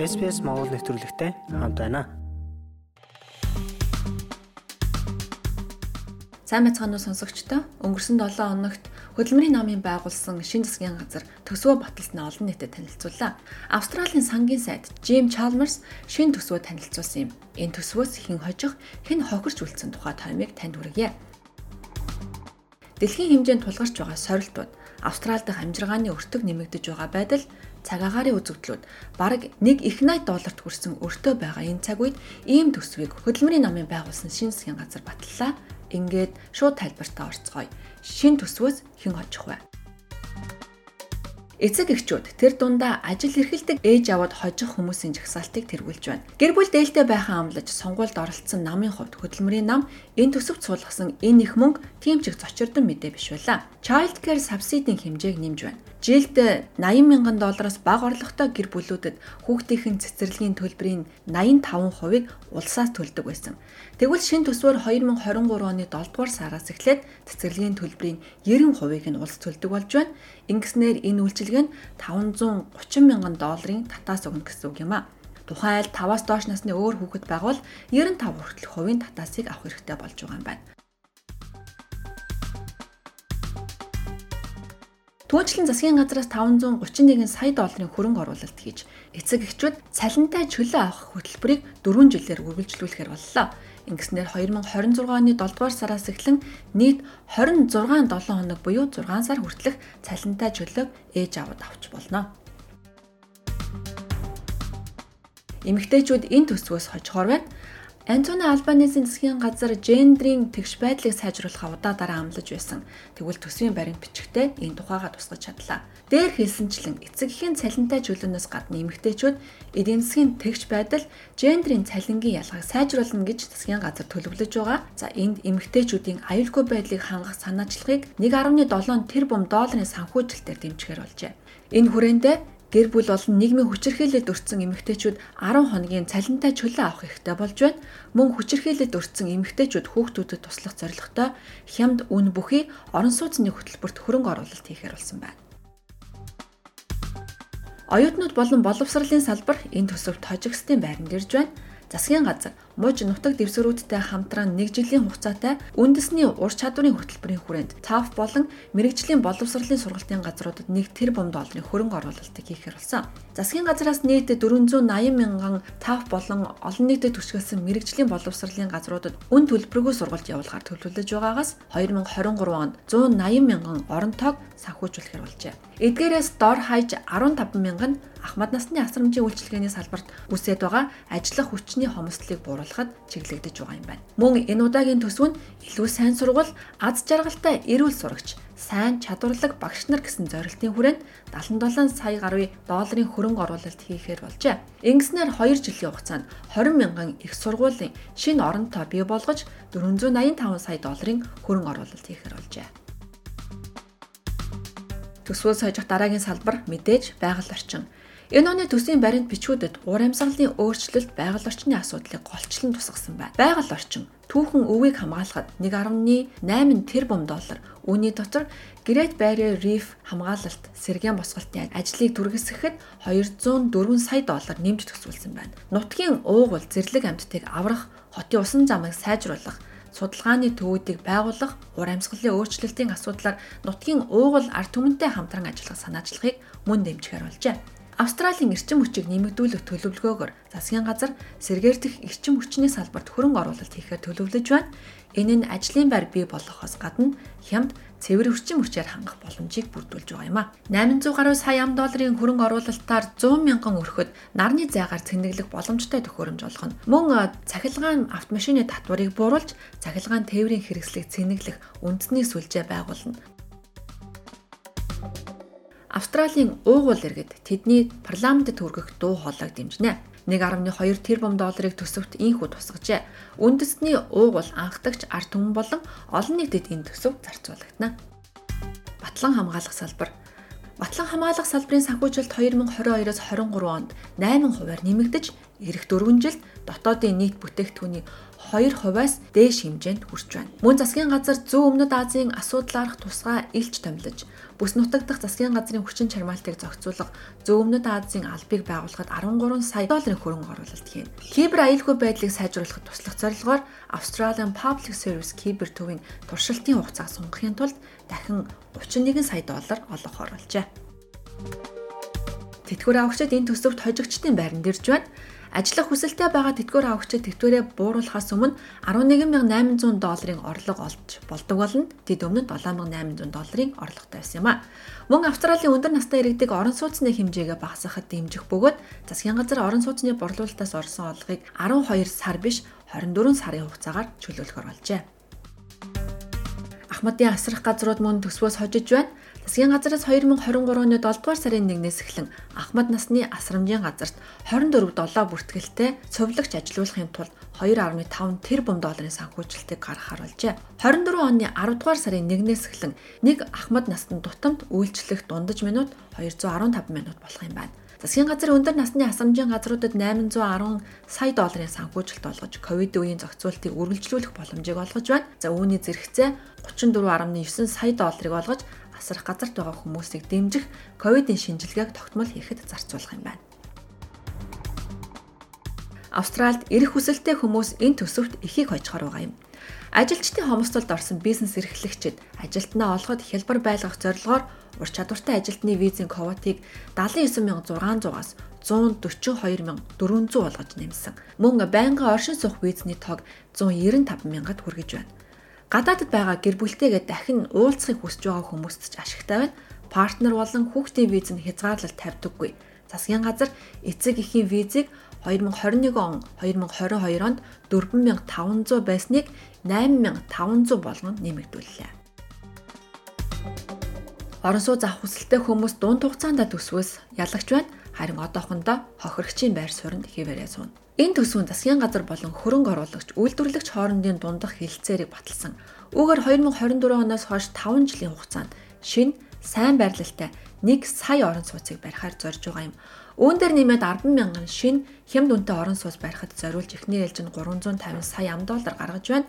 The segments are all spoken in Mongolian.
SPS Монгол нэвтрүүлэгтэй хамт байна. Сайн мэцхан уу сонсогчдоо өнгөрсөн 7 хоногт хөдөлмөрийн намын байгуулсан шин засгийн газар төсвөө баталснаа олон нийтэд танилцууллаа. Австралийн сангийн сайд Jim Chalmers шин төсвөө танилцуулсан юм. Энэ төсвөөс хэн хожих, хэн хохирч үлдсэн тухай таймыг танд хүргье. Дэлхийн хэмжээнд тулгарч байгаа сорилтууд Австрали дахь амжиргааны өртөг нэмэгдэж байгаа байдал цаг агаарын үзэгдлүүд бараг 1 их 80 долларт хүрсэн өртөө байгаа энэ цаг үед ийм төсвийг хөдөлмөрийн намын байгуулсан шин засгийн газар батллаа. Ингээд шууд тайлбартаа орцгоё. Шин төсвөөс хэн очих вэ? Эцэг эхчүүд тэр дундаа ажил эрхэлдэг ээж аваад хожих хүмүүсийн жагсаалтыг тэргүүлж байна. Гэр бүл дээлтэй байхаа амлаж сонгуульд оролцсон намын хувьд хөдөлмөрийн нам энэ төсөвт суулгасан энэ их мөнгө тийм ч их зочирдон мэдээ биш байлаа. Child Care Subsidy-ийн хэмжээг нэмж байна. Жилд 80 мянган доллараас бага орлоготой гэр бүлүүдэд хүүхдийн цэцэрлэгийн төлбөрийн 85%-ыг улсаас төлдөг байсан. Тэгвэл шин төсвөөр 2023 оны 7 дугаар сараас эхлээд цэцэрлэгийн төлбөрийн 90%-ыг нь улс төлдөг болж байна. Ингэснээр энэ үйлчилгээ нь 530 мянган долларын татаас өгнө гэсэн үг юм а. Тухайн айл 5-аас доош насны өөр хүүхэд байгавал 95 хүртэлх хувийн татаасыг авах хэрэгтэй болж байгаа юм байна. Түүнчлэн засгийн газраас 531 сая долларын хөрөнгө оруулалт хийж эцэг эхчүүд цалинтай чөлөө авах хөтөлбөрийг 4 жилээр үргэлжлүүлэхээр боллоо. Ингэснээр 2026 оны 7 дугаар сараас эхлэн нийт 26 7 хоног буюу 6 сар хүртэлх цалинтай чөлөөг ээж аваад авч болно. Эмэгтэйчүүд энэ төсвөөс хожихоор байна. Антони Албанесын засгийн газар гендрийн тэгш байдлыг сайжруулах удаадараа амлаж байсан. Тэгвэл төсвийн баримт бичгтээ энэ тухайга тусгаж чадлаа. Дээр хэлсэнчлэн эцэг эхийн цалинтай чөлөөнөөс гадна эмэгтэйчүүд эдийн засгийн тэгш байдал гендрийн цалингийн ялгааг сайжруулна гэж засгийн газар төлөвлөж байгаа. За энд эмэгтэйчүүдийн аюулгүй байдлыг хангах санаачлагыг 1.7 тэрбум долларын санхүүжилтээр дэмжихээр болжээ. Энэ хүрээндээ Гэр бүл болон нийгмийн хүчирхийлэлд өртсөн эмэгтэйчүүд 10 хоногийн цалинтай чөлөө авах хэрэгтэй болж байна. Мөн хүчирхийлэлд өртсөн эмэгтэйчүүд хүүхдүүдэд туслах зорилготой хямд үн бүхий орон сууцны хөтөлбөрт хөрөнгө оруулалт хийхээр болсон байна. Оюутнууд болон боловсролын салбар энэ төсөвт хожигсдын байранд ирж байна засгийн газар мууж нутаг дэвсгэрүүдтэй хамтран 1 жилийн хугацаатай үндэсний ур чадварын хөтөлбөрийн хүрээнд ТАФ болон мэрэгжлийн боловсролын сургалтын газруудад 1 тэрбум долларын хөрөнгө оруулалтыг хийхээр болсон. Засгийн газраас нийт 480 мянган ТАФ болон олон нийтэд түшгэлсэн мэрэгжлийн боловсролын газруудад үн төлбөргүй сургалт явуулахар төлөвлөж байгаагаас 2023 онд 180 мянган орон тоог санхүүжүүлэхээр болжээ. Эдгээрээс дор хаяж 15 мянган ахмад насны асрамжийн үйлчилгээний салбарт үсээд байгаа ажиллах хүчний хомсдлыг бууруулахад чиглэгдэж байгаа юм байна. Мөн энэ удаагийн төсөв нь илүү сайн сургууль, аз жаргалтай эрүүл сурагч, сайн чадварлаг багш нар гэсэн зорилтын хүрээнд 77 сая гаруй долларын хөрөнгө оруулалт хийхээр болжээ. Ингэснээр 2 жилийн хугацаанд 20 мянган их сургуулийн шинэ оронтой бий болгож 485 сая долларын хөрөнгө оруулалт хийхээр болжээ. Төсвөөс хойжих дараагийн салбар мэдээж байгаль орчин. Энэ оны төсвийн баримт бичгүүдэд уур амьсгалын өөрчлөлт байгаль орчны асуудлыг голчлон тусгасан байна. Байгаль орчин түүхэн өвийг хамгаалахад 1.8 тэрбум доллар үүний дотор Great Barrier Reef хамгаалалт сэргээн босголтын ажлыг түргэсгэхэд 204 сая доллар нэмж төсвөлсөн байна. Нутгийн уугуул зэрлэг амьтдыг аврах, хотын усан замыг сайжруулах, судалгааны төвүүдийг байгуулах, ур амьсгалын өөрчлөлтийн асуудлаар нутгийн уугуул ард түмэнтэй хамтран ажиллах санаачлагыг мөн дэмжихээр болжээ. Австралийн эрчим хүчийг нэмэгдүүлэх төлөвлөгөөгөр засгийн газар сэргээрдэх эрчим хүчний салбарт хөрөнгө оруулалт хийхээр төлөвлөж байна. Энэ нь ажлын байр бий болгохоос гадна хямд цэвэр эрчим хүчээр хангах боломжийг бүрдүүлж байгаа юм а. 800 гаруй сая ам долларын хөрөнгө оруулалтаар 100 мянган өрхөд нарны зайгаар цэнэглэх боломжтой төхөөрөмж олгоно. Мөн цахилгаан автомашины татварыг бууруулж цахилгаан тээврийн хэрэгслийг цэнэглэх үндэсний сүлжээ байгуулна. Австралийн уугуул иргэд тэдний парламентэд хүргэх дуу хоолойг дэмжинэ. 1.2 тэрбум долларыг төсөвт инхүү тусгажээ. Үндэсний уугуул анхдагч ард түмэн болон олон нийтэд энэ төсөв зарцуулагдана. Батлан хамгаалах салбар Батлан хамгаалах салбарын санхүүжилт 2022-оос 23 онд 8 хувиар нэмэгдэж, эх 4 жилд дотоодын нийт бүтээгдэхүүний 2%-аас дээш хэмжээнд хүрч байна. Мөн засгийн газар зүүн өмнөд Азийн асуудлаарх тусгай илч томилж бүс нутаг дахь засгийн газрын хүчин чармаалтыг зохицуулах зүүн өмнөд Азийн албыг байгуулахад 13 сая долларын хөрөнгө оруулалт хийн. Кибер аюулгүй байдлыг сайжруулахад туслах зорилгоор Australian Public Service кибер төвийн туршилтын хугацааг сунгахын тулд дахин 31 сая доллар олох оруулжээ. Тэтгэвэр авагчид энэ төсөвт хожигчдын байранд ирж байна. Ажиллах хүсэлтэй байгаа тэтгэвэр авагчид тэтгэврээ бууруулахаас өмнө 11800 долларын орлого олж болдог болно. Тэд өмнө 7800 долларын орлоготой байсан юм а. Мөн Австралийн өндөр настай иргэдэг орон сууцны хэмжээгээ багасгахад дэмжих бөгөөд засгийн газар орон сууцны борлуулалтаас орсон орлогыг 12 сар биш 24 сарын хугацаагаар чөлөөлөхөр болжээ. Ахмадын асрах газрууд мөн төсвөөс хожиж байна. Засгийн газраас 2023 оны 7 дугаар сарын 1-ээс эхлэн Ахмад насны асрамжийн газарт 24 долоо бүртгэлтэй цовлогч ажилуулахын тулд 2.5 тэрбум долларын санхүүжилтийг гаргахаар болжээ. 24 оны 10 дугаар сарын 1-ээс эхлэн нэг Ахмад насны тутамд үйлчлэх дундаж минут 215 минут болох юм байна. Засгийн газар өндөр насны асамжийн газруудад 810 сая долларын санхүүжилт олгож ковид үеийн зохицуултыг үргэлжлүүлэх боломжийг олгож байна. За үүний зэрэгцээ 34.9 сая долларыг олгож асрах газарт байгаа хүмүүсийг дэмжих ковидын шинжилгээг тогтмол хийхэд зарцуулах юм байна. Австральд эрэх хүсэлтэй хүмүүс энэ төсөвт ихийг хожихоор байгаа юм. Ажилчдын хомсдолд орсон бизнес эрхлэгчид ажилтнаа олоход хялбар байлгах зорилгоор ур чадвартай ажилтны визийн квотыг 79600-аас 142400 болгож нэмсэн. Мөн байнгын оршин суух визний тоог 195000-ад хүргэж байна. Гадаадд байгаа гэр бүлтэйгээ дахин уулзахыг хүсэж байгаа хүмүүст ч ашигтай байна. Партнер болон хүүхдийн виз нь хязгаарлалт тавьдаггүй. Засгийн газар эцэг эхийн визийг 2021 он 2022 онд 4500 байсныг 8500 болгон нэмэгдүүллээ. Орон сууц авах хүсэлтэй хүмүүс дунд хугацаанд төсвөөс ялагч байна. Харин одоохондоо хохирогчийн байр суурьнд хэвээрээ сууна. Энэ төсвөн засгийн газар болон хөрөнгө оруулагч үйлдвэрлэгч хоорондын дундах хилцээрийг баталсан. Үүгээр 2024 оноос хойш 5 жилийн хугацаанд шинэ сайн байрлалтай 1 сая орон сууцыг барихаар зорж байгаа юм. Үүн дээр нэмээд 10 мянган шинэ хямд үнэтэй орон сууц барихад зориулж эхний ээлж нь 350 сая ам доллар гаргаж байна.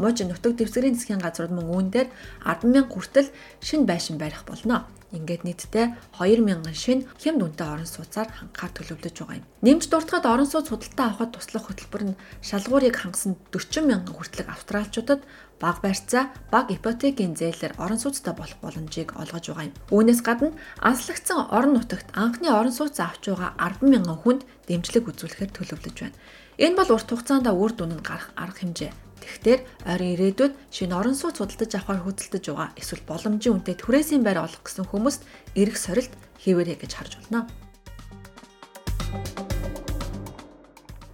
Мууч нутаг дэвсгэрийн засгийн газрууд мөн үүн дээр 10 мянга хүртэл шинэ байшин барих болно. Ингээд нийтдээ 2000 шин хямд үнэтэй орон сууцаар хангахаар төлөвлөж байгаа юм. Нэмж дуртахад орон сууц худалдаа авахд туслах хөтөлбөр нь шалгуурыг хангасан 40 мянган хүртэлх австралчуудад баг барьцаа, баг ипотекийн зээлээр орон сууцтай болох боломжийг олгож байгаа юм. Үүнээс гадна анслагдсан орон нутагт анхны орон сууц авч байгаа 10 мянган хүнд дэмжлэг үзүүлэхээр төлөвлөж байна. Энэ бол урт хугацаанд үр дүн нь гарах арга хэмжээ. Тэгэхээр ойрын ирээдүйд шинэ орон сууц худалдаж авахар хөдөлтөж байгаа эсвэл боломжийн үнэтэй түрээсийн байр олох гэсэн хүмүүст эрэх сорилт хийвэрэй гэж харж байна.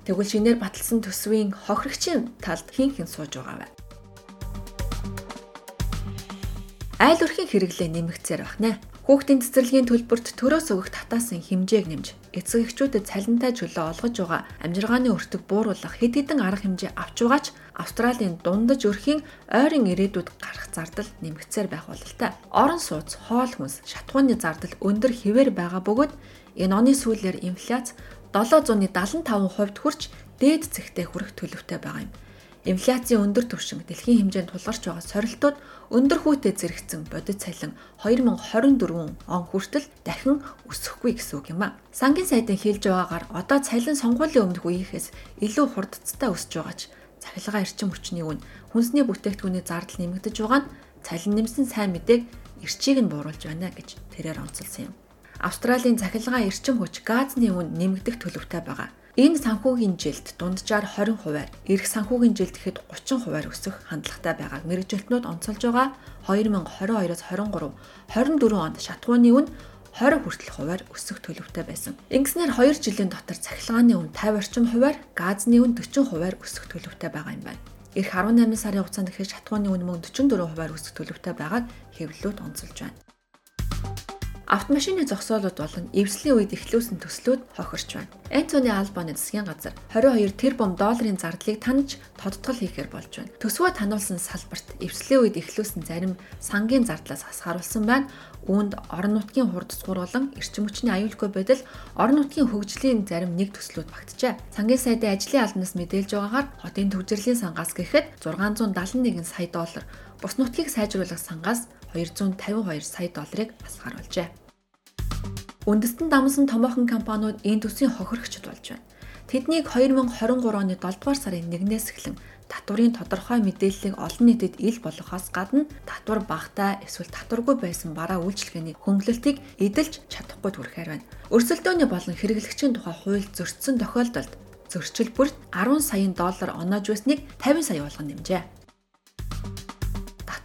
Тэгвэл шинээр баталсан төсвийн хохирогчийн талд хин хин сууж байгаа вэ? Айл өрхийн хэрэглээ нэмэгцээр байна. Хүүхдийн цэцэрлэгийн төлбөрт төрөөс өгөх татаасан хэмжээг нэмж эцэг эхчүүдэд цалинтай чөлөө олгож байгаа амжиргааны өртөг бууруулах хэд хэдэн арга хэмжээ авч байгаач Австралийн дундаж өрхийн ойрын ирээдүйд гарах зардал нэмэгцээр байх бололтой. Орон сууц, хоол хүнс, шатхууны зардал өндөр хэвээр байгаа бөгөөд энэ оны сүүлээр инфляц 775% хүрч дээд зэгтээ хүрэх төлөвтэй байгаа юм. Инфляцийн өндөр түвшин дэлхийн хэмжээнд тулгарч байгаа сорилтууд өндөр хүүтэй зэрэгцэн бодит цалин 2024 он хүртэл дахин өсөхгүй гэсэн үг юм а. Сангийн сайдын хэлж байгаагаар одоо цалин сонгуулийн өмнөх үеийнхээс илүү хурдцтай өсөж байгаач цахилгаан эрчим хүчний үн хүнсний бүтээгдэхүүний зардал нэмэгдэж байгаа нь цалин нэмсэн сайн мэдээг эрчийг нь бууруулж байна гэж тэрээр онцолсон юм. Австралийн цахилгаан эрчим хүч газны үн нэмэгдэх төлөвтэй байгаа. Энэ санхүүгийн жилд дунджаар 20%-аар, эх санхүүгийн жилд гэхэд 30%-аар өсөх хандлагатай байгааг мэрэгжилтнүүд онцолж байгаа. 2022-оос 23, 24 онд шатгууны үн 20 хүртэл хуваар өсөх төлөвтэй байсан. Ингэснээр 2 жилийн дотор цахилгааны үн 50 орчим хуваар, газны үн 40 хуваар өсөх төлөвтэй байгаа юм байна. Ирэх 18 сарын хугацаанд гэхэд шатгууны үн мөн 44 хуваар өсөх төлөвтэй байгааг хэвлэлүүд онцолж байна. Автомашины зогсоолууд болон эвслийн үед эхлүүлсэн төслүүд хохирч байна. Энтони Албаны засгийн газар 22 тэрбум долларын зардлыг таньж тодтгол хийхээр болж байна. Төсвөө таниулсан салбарт эвслийн үед эхлүүлсэн зарим сангийн зардлаас хасгааруулсан байна. Үүнд орон нутгийн хурдцгуур болон эрчим хүчний аюулгүй байдал орон нутгийн хөгжлийн зарим нэг төслүүд багтжээ. Сангийн сайдын ажлын албанаас мэдээлж байгаагаар хотын төвжирлийн сангаас гэхэд 671 сая доллар, бус нутгийг сайжруулах сангаас 252 сая долларыг хасгааруулжээ. Үндэстэн дамсан томоохон компаниуд энэ төсвийн хохирогчд болж байна. Тэднийг 2023 оны 7 дугаар сарын 1-ээс эхлэн татврын тодорхой мэдээллийг олон нийтэд ил болгохоос гадна татвар багтаа эсвэл татваргүй байсан бараа үйлчилгээний хөнгөлөлтийг эдэлж чадахгүй түрхээр байна. Өрсөлдөөний болон хэрэглэгчийн тухай хууль зөрчсөн тохиолдолд зөрчил бүрт 10 саяын доллар оноож байсныг 50 сая болгон нэмжээ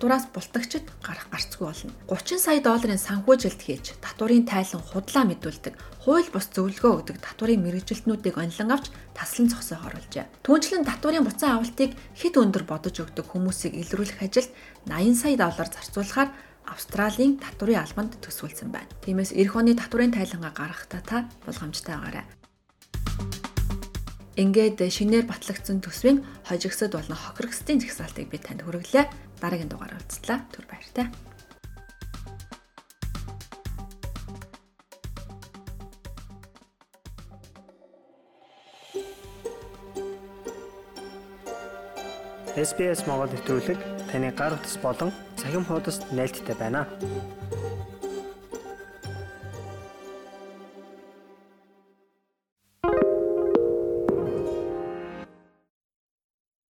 татвараас бултагчид гарах гарцгүй болно. 30 сая долларын санхүүжилт хийж татврын тайлан худлаа мэдүүлдэг, хууль бус зөвлөгөө өгдөг татврын мэрэгжилтнүүдийг онлон авч таслан зогсоо хоруулжээ. Түүнчлэн татврын буцаан авалтыг хэд өндөр бодож өгдөг хүмүүсийг илрүүлэх ажилд 80 сая доллар зарцуулахаар Австралийн татврын албанд төсвөлсөн байна. Тиймээс эх оны татврын тайлангаа гаргахтаа та болгоомжтой байгаарай. Ингээд шинээр батлагдсан төсвийн хожигсод болон хохирогсдын жагсаалтыг би танд хүргэлээ дараагийн дугаар уулзлаа. Түр баяртай. SBS Монгол нэвтрүүлэг таны гар утас болон цахим хуудасд нийлдэхтэй байна.